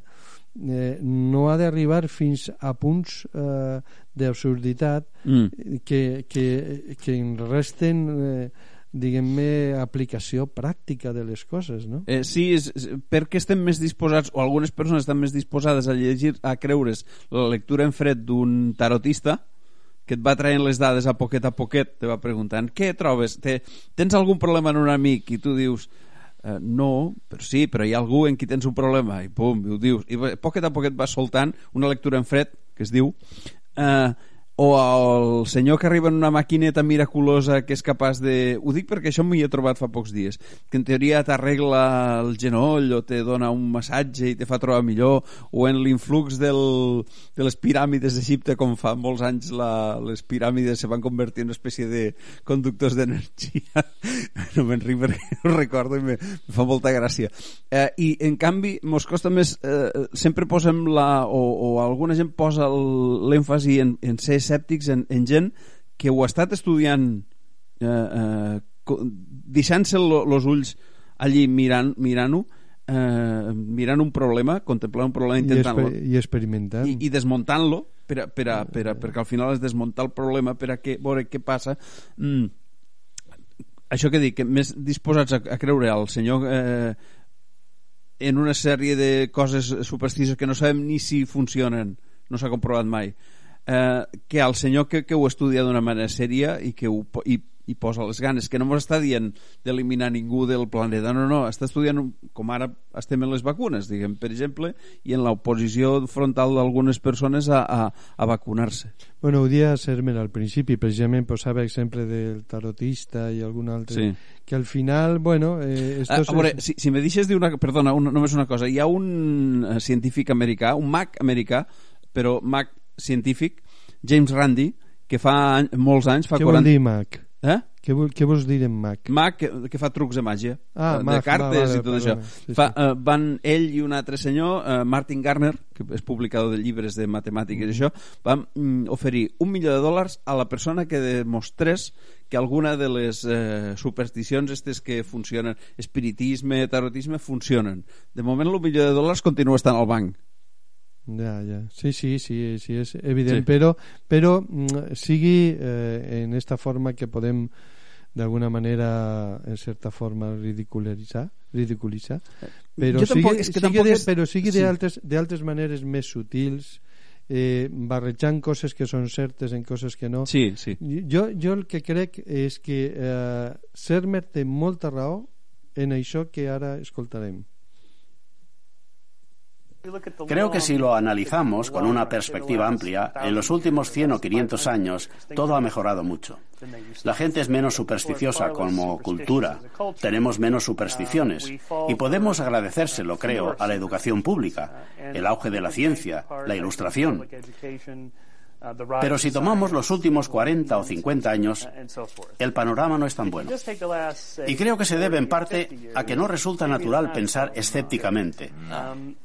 eh, no ha d'arribar fins a punts eh, d'absurditat mm. que, que, que en resten eh, diguem-ne, aplicació pràctica de les coses, no? Eh, sí, és, és, perquè estem més disposats, o algunes persones estan més disposades a llegir, a creure's la lectura en fred d'un tarotista, que et va traient les dades a poquet a poquet, te va preguntant, què trobes? Te, tens algun problema en un amic? I tu dius, eh, no, però sí, però hi ha algú en qui tens un problema i pum, i ho dius. I poquet a poquet vas soltant una lectura en fred que es diu eh, o el senyor que arriba en una maquineta miraculosa que és capaç de... Ho dic perquè això m'hi he trobat fa pocs dies, que en teoria t'arregla el genoll o te dona un massatge i te fa trobar millor, o en l'influx del, de les piràmides d'Egipte, com fa molts anys la, les piràmides se van convertir en una espècie de conductors d'energia. no me'n ric perquè ho recordo i me, me fa molta gràcia. Eh, I, en canvi, mos costa més... Eh, sempre posem la... o, o alguna gent posa l'èmfasi en, en ser escèptics en, en gent que ho ha estat estudiant eh, eh, deixant-se els ulls allí mirant-ho mirant eh, mirant un problema, contemplant un problema, intentant-lo... I, I experimentant. I, i desmuntant-lo, per a, per a, per a, perquè al final és desmuntar el problema per a que, veure què passa. Mm. Això que dic, que més disposats a, a creure al senyor eh, en una sèrie de coses supersticioses que no sabem ni si funcionen, no s'ha comprovat mai, eh, que al senyor que, que ho estudia d'una manera sèria i que ho, i i posa les ganes, que no ens està dient d'eliminar ningú del planeta, no, no, està estudiant com ara estem en les vacunes, diguem, per exemple, i en l'oposició frontal d'algunes persones a, a, a vacunar-se. Bueno, ho dia Sermer al principi, precisament posava exemple del tarotista i algun altre, sí. que al final, bueno... Eh, estos a, a veure, si, si me deixes dir una... Perdona, una, només una cosa. Hi ha un eh, científic americà, un mag americà, però mag científic, James Randi, que fa any, molts anys... Fa Què 40... vol dir mag? Eh? Què, vol, què vols dir en mag? Mag que, que fa trucs de màgia ah, de mag, cartes va, vale, i tot vale, això sí, fa, sí. uh, van ell i un altre senyor uh, Martin Garner, que és publicador de llibres de matemàtiques mm. i això van mm, oferir un milió de dòlars a la persona que demostrés que alguna de les eh, supersticions estes que funcionen espiritisme, tarotisme funcionen de moment el milió de dòlars continua estant al banc ja, ja. Sí, sí, sí, sí és evident, sí. però, però mm, sigui eh, en esta forma que podem d'alguna manera, en certa forma, ridicularitzar, ridiculitzar però jo sigui, és que sigui de, és... però sigui sí. d'altres maneres més sutils, eh, barrejant coses que són certes en coses que no. Sí, sí. Jo, jo el que crec és que eh, Sermer té molta raó en això que ara escoltarem. Creo que si lo analizamos con una perspectiva amplia, en los últimos 100 o 500 años todo ha mejorado mucho. La gente es menos supersticiosa como cultura, tenemos menos supersticiones y podemos agradecérselo, creo, a la educación pública, el auge de la ciencia, la ilustración. Pero si tomamos los últimos 40 o 50 años, el panorama no es tan bueno. Y creo que se debe en parte a que no resulta natural pensar escépticamente.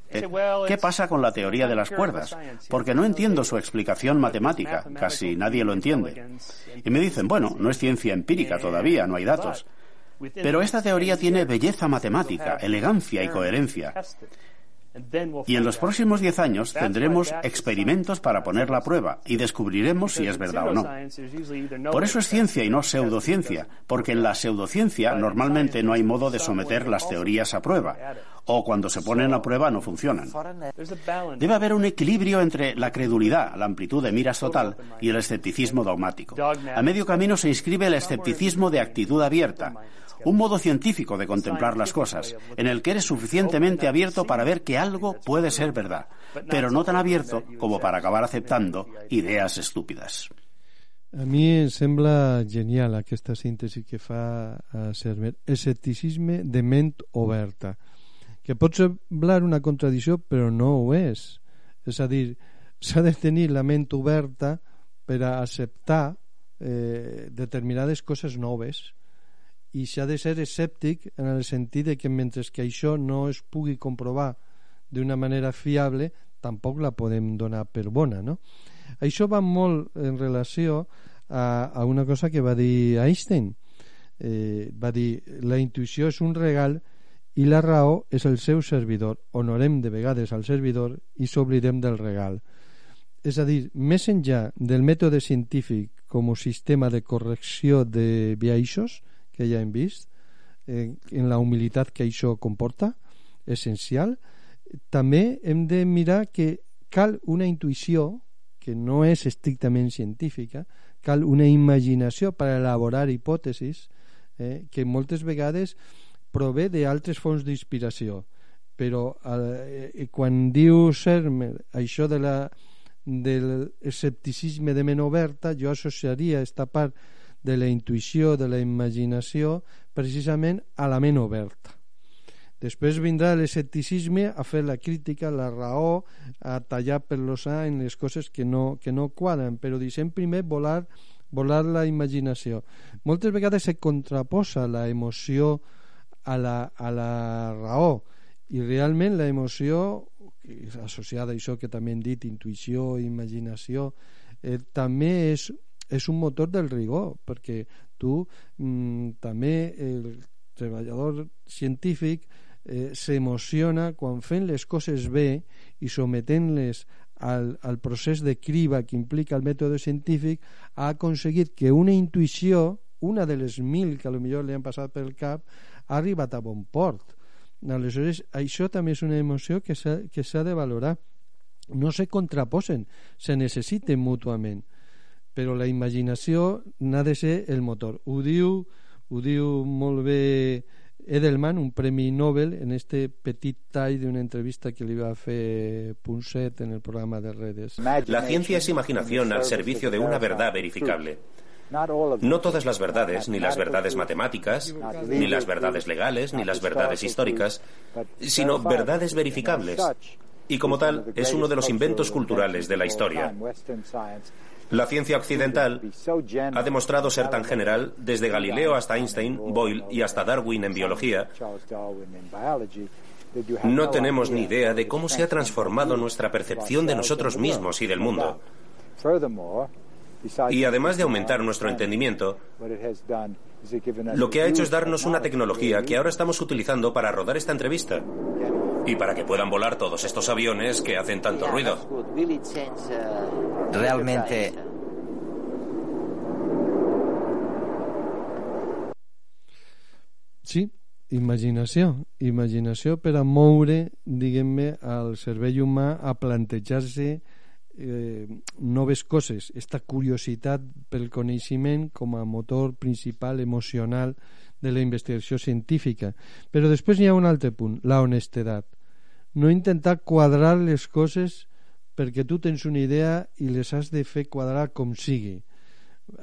Eh, ¿Qué pasa con la teoría de las cuerdas? Porque no entiendo su explicación matemática, casi nadie lo entiende. Y me dicen, bueno, no es ciencia empírica todavía, no hay datos. Pero esta teoría tiene belleza matemática, elegancia y coherencia. Y en los próximos 10 años tendremos experimentos para ponerla a prueba y descubriremos si es verdad o no. Por eso es ciencia y no pseudociencia, porque en la pseudociencia normalmente no hay modo de someter las teorías a prueba, o cuando se ponen a prueba no funcionan. Debe haber un equilibrio entre la credulidad, la amplitud de miras total, y el escepticismo dogmático. A medio camino se inscribe el escepticismo de actitud abierta, un modo científico de contemplar las cosas, en el que eres suficientemente abierto para ver que algo puede ser verdad, pero no tan abierto como para acabar aceptando ideas estúpidas. A mi em sembla genial aquesta síntesi que fa Sermer. Escepticisme de ment oberta. Que pot semblar una contradicció, però no ho és. És a dir, s'ha de tenir la ment oberta per a acceptar eh, determinades coses noves i s'ha de ser escèptic en el sentit de que mentre que això no es pugui comprovar d'una manera fiable tampoc la podem donar per bona no? això va molt en relació a, a una cosa que va dir Einstein. Eh, va dir la intuïció és un regal i la raó és el seu servidor. Honorem de vegades al servidor i s'oblidem del regal. És a dir, més enllà del mètode científic com a sistema de correcció de biaixos que ja hem vist, eh, en la humilitat que això comporta, essencial. També hem de mirar que cal una intuïció que no és estrictament científica, cal una imaginació per elaborar hipòtesis eh, que moltes vegades prové d'altres fonts d'inspiració però eh, quan diu Sermer això de la, del escepticisme de ment oberta jo associaria aquesta part de la intuïció, de la imaginació, precisament a la ment oberta. Després vindrà l'escepticisme a fer la crítica, la raó, a tallar per l'ossà en les coses que no, que no quadren, però deixem primer volar, volar la imaginació. Moltes vegades se contraposa la emoció a la, a la raó i realment la emoció associada a això que també hem dit, intuïció, imaginació, eh, també és és un motor del rigor, perquè tu mm, també, el treballador científic, eh, s'emociona quan fent les coses bé i sometent-les al, al procés de criba que implica el mètode científic ha aconseguit que una intuïció una de les mil que millor li han passat pel cap ha arribat a bon port. Aleshores això també és una emoció que s'ha de valorar. No se contraposen se necessiten mútuament però la imaginació n'ha de el motor ho diu, ho Edelman, un premi Nobel, en este petit tall d'una entrevista que li va fer Punset en el programa de redes. La ciencia es imaginación al servicio de una verdad verificable. No todas las verdades, ni las verdades matemáticas, ni las verdades legales, ni las verdades históricas, sino verdades verificables. Y como tal, es uno de los inventos culturales de la historia. La ciencia occidental ha demostrado ser tan general desde Galileo hasta Einstein, Boyle y hasta Darwin en biología. No tenemos ni idea de cómo se ha transformado nuestra percepción de nosotros mismos y del mundo. Y además de aumentar nuestro entendimiento, lo que ha hecho es darnos una tecnología que ahora estamos utilizando para rodar esta entrevista y para que puedan volar todos estos aviones que hacen tanto ruido. Realmente... Sí, imaginació. Imaginació per a moure, diguem-ne, al cervell humà a plantejar-se eh, noves coses, esta curiositat pel coneixement com a motor principal emocional de la investigació científica. Però després hi ha un altre punt, la honestedat. No intentar quadrar les coses perquè tu tens una idea i les has de fer quadrar com sigui.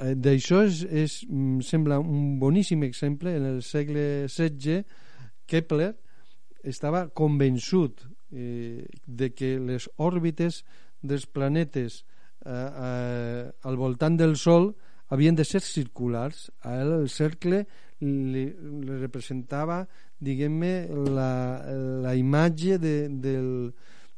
Eh, d'això és, és, mm, sembla un boníssim exemple. En el segle XVI, Kepler estava convençut eh, de que les òrbites dels planetes eh, eh, al voltant del Sol havien de ser circulars. A ell el cercle li, li representava, diguem-ne, la, la imatge de, del,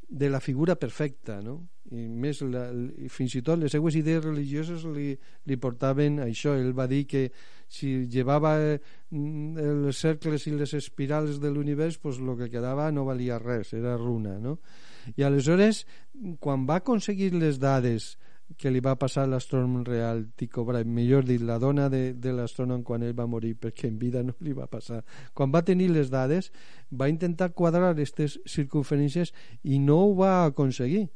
de la figura perfecta, no? I més, la, i fins i tot les seues idees religioses li, li portaven això. Ell va dir que si llevava mm, els cercles i les espirals de l'univers, pues lo que quedava no valia res, era runa, no? I aleshores, quan va aconseguir les dades que li va passar l'astrònom real Tycho Brahe, millor dit, la dona de, de l'astrònom quan ell va morir, perquè en vida no li va passar. Quan va tenir les dades, va intentar quadrar aquestes circunferències i no ho va aconseguir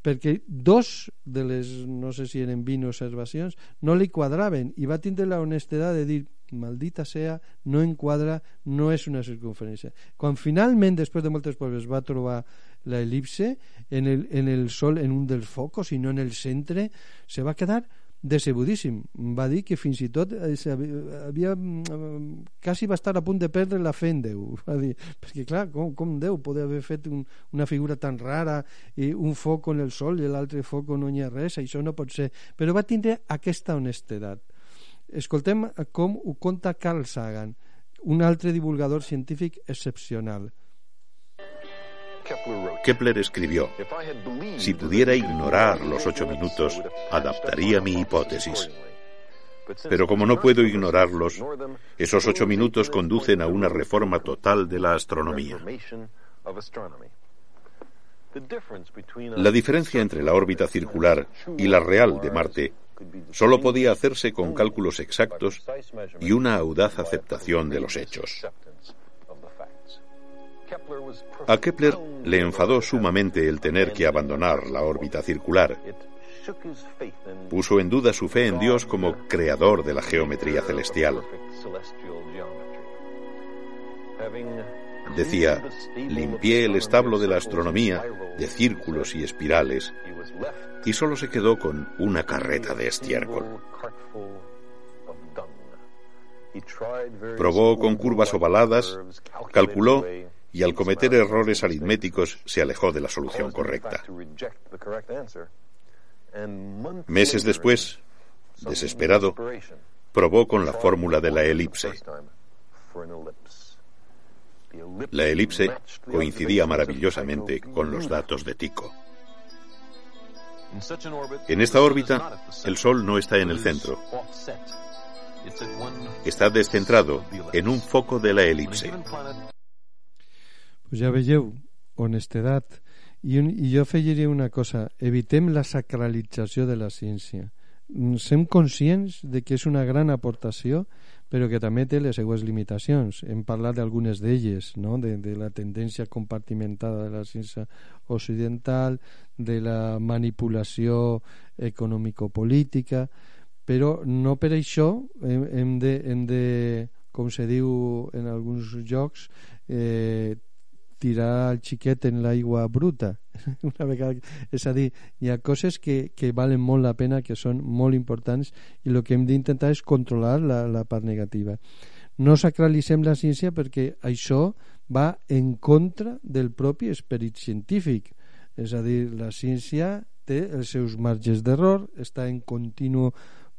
perquè dos de les, no sé si eren 20 observacions, no li quadraven i va tindre la honestedat de dir maldita sea, no enquadra, no és una circunferència. Quan finalment, després de moltes proves, va trobar la elipse en el, en el sol en un dels focos i no en el centre se va quedar decebudíssim. Va dir que fins i tot eh, havia, havia mm, quasi va estar a punt de perdre la fe en Déu. Va dir, perquè clar, com, com Déu podia haver fet un, una figura tan rara i un foc en el sol i l'altre foc no hi ha res, això no pot ser. Però va tindre aquesta honestedat. Escoltem com ho conta Carl Sagan un altre divulgador científic excepcional Kepler escribió, si pudiera ignorar los ocho minutos, adaptaría mi hipótesis. Pero como no puedo ignorarlos, esos ocho minutos conducen a una reforma total de la astronomía. La diferencia entre la órbita circular y la real de Marte solo podía hacerse con cálculos exactos y una audaz aceptación de los hechos. A Kepler le enfadó sumamente el tener que abandonar la órbita circular. Puso en duda su fe en Dios como creador de la geometría celestial. Decía, limpié el establo de la astronomía de círculos y espirales y solo se quedó con una carreta de estiércol. Probó con curvas ovaladas, calculó y al cometer errores aritméticos se alejó de la solución correcta. Meses después, desesperado, probó con la fórmula de la elipse. La elipse coincidía maravillosamente con los datos de Tycho. En esta órbita, el Sol no está en el centro. Está descentrado en un foco de la elipse. Ja veieu, honestedat. I, un, I jo afegiria una cosa, evitem la sacralització de la ciència. Sem conscients de que és una gran aportació, però que també té les seues limitacions. Hem parlat d'algunes d'elles, no? de, de la tendència compartimentada de la ciència occidental, de la manipulació econòmico-política, però no per això hem, hem, de, hem de, com se diu en alguns jocs, eh, tirar el xiquet en l'aigua bruta. Una vegada, és a dir, hi ha coses que, que valen molt la pena que són molt importants i el que hem d'intentar és controlar la, la part negativa. No sacralitzem la ciència perquè això va en contra del propi esperit científic. És a dir, la ciència té els seus marges d'error està en continu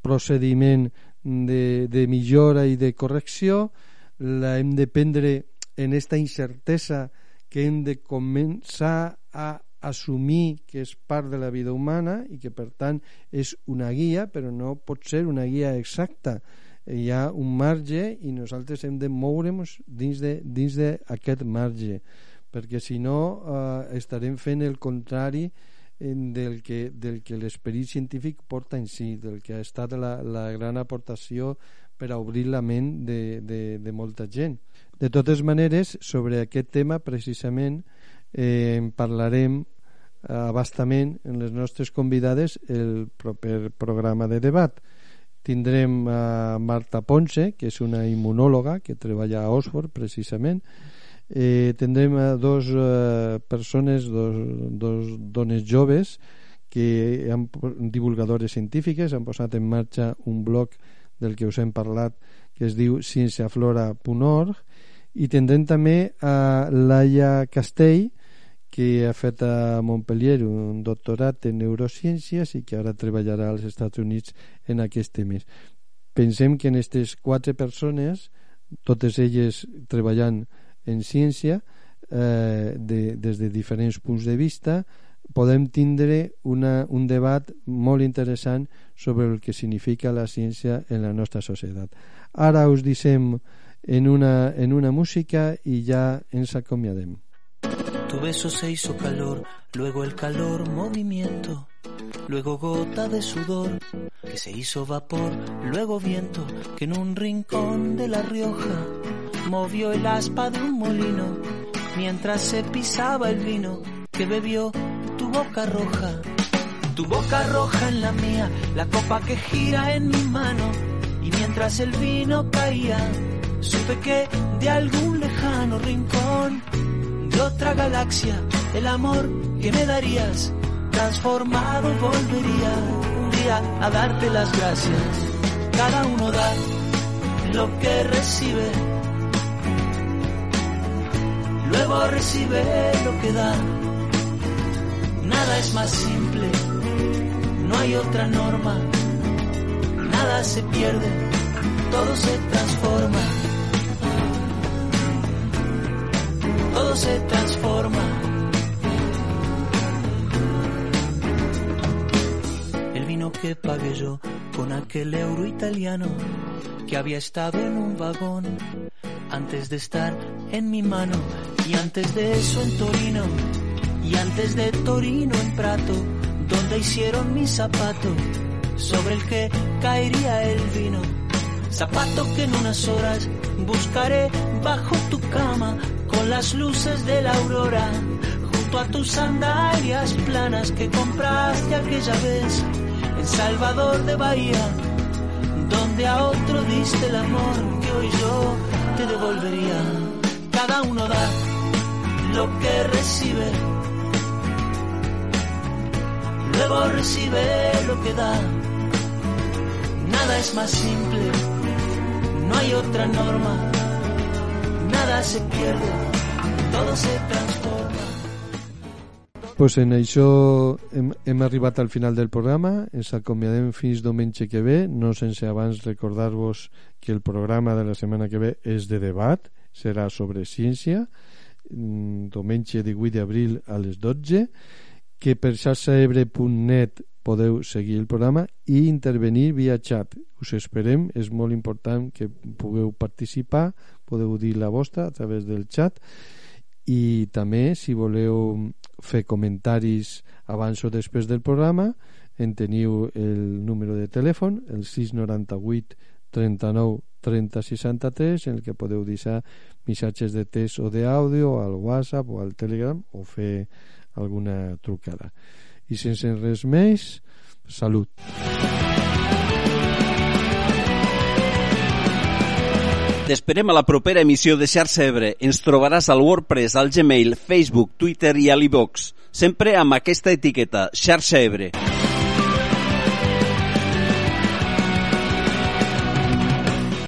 procediment de, de millora i de correcció. La hem de prendre en esta incertesa que hem de començar a assumir que és part de la vida humana i que per tant és una guia però no pot ser una guia exacta hi ha un marge i nosaltres hem de moure'ns dins d'aquest marge perquè si no eh, estarem fent el contrari del que, del que l'esperit científic porta en si, del que ha estat la, la gran aportació per a obrir la ment de, de, de molta gent. De totes maneres, sobre aquest tema precisament eh, en parlarem abastament en les nostres convidades el proper programa de debat. Tindrem a Marta Ponce, que és una immunòloga que treballa a Oxford precisament. Eh, tindrem a dos eh, persones, dos, dos dones joves que han divulgadores científiques, han posat en marxa un blog del que us hem parlat que es diu cienciaflora.org i tindrem també a Laia Castell que ha fet a Montpellier un doctorat en neurociències i que ara treballarà als Estats Units en aquest temes. Pensem que en aquestes quatre persones, totes elles treballant en ciència, eh, de, des de diferents punts de vista, podem tindre una, un debat molt interessant sobre el que significa la ciència en la nostra societat. Ara us deixem en una, en una música i ja ens acomiadem. Tu beso se hizo calor, luego el calor movimiento, luego gota de sudor que se hizo vapor, luego viento que en un rincón de La Rioja movió el aspa de un molino mientras se pisaba el vino que bebió tu boca roja. Tu boca roja en la mía, la copa que gira en mi mano y mientras el vino caía Supe que de algún lejano rincón de otra galaxia el amor que me darías transformado volvería un día a darte las gracias. Cada uno da lo que recibe, luego recibe lo que da. Nada es más simple, no hay otra norma, nada se pierde, todo se transforma. Se transforma. El vino que pagué yo con aquel euro italiano que había estado en un vagón antes de estar en mi mano y antes de eso en Torino y antes de Torino en Prato donde hicieron mi zapato sobre el que caería el vino zapato que en unas horas buscaré bajo tu cama con las luces de la aurora, junto a tus sandalias planas que compraste aquella vez en Salvador de Bahía, donde a otro diste el amor que hoy yo te devolvería. Cada uno da lo que recibe, luego recibe lo que da. Nada es más simple, no hay otra norma. Nada se pierde, todo se transforma. Pues en això hem, hem arribat al final del programa, ens acomiadem fins diumenge que ve, no sense abans recordar-vos que el programa de la setmana que ve és de debat, serà sobre ciència, mm, diumenge 18 d'abril a les 12, que per xarxaebre.net podeu seguir el programa i intervenir via xat. Us esperem, és molt important que pugueu participar, podeu dir la vostra a través del xat i també si voleu fer comentaris abans o després del programa en teniu el número de telèfon el 698 39 30 63 en el que podeu deixar missatges de text o d'àudio al WhatsApp o al Telegram o fer alguna trucada i sense res més salut T'esperem a la propera emissió de Xarxa Ebre. Ens trobaràs al WordPress, al Gmail, Facebook, Twitter i a l'Ivox. Sempre amb aquesta etiqueta, Xarxa Ebre.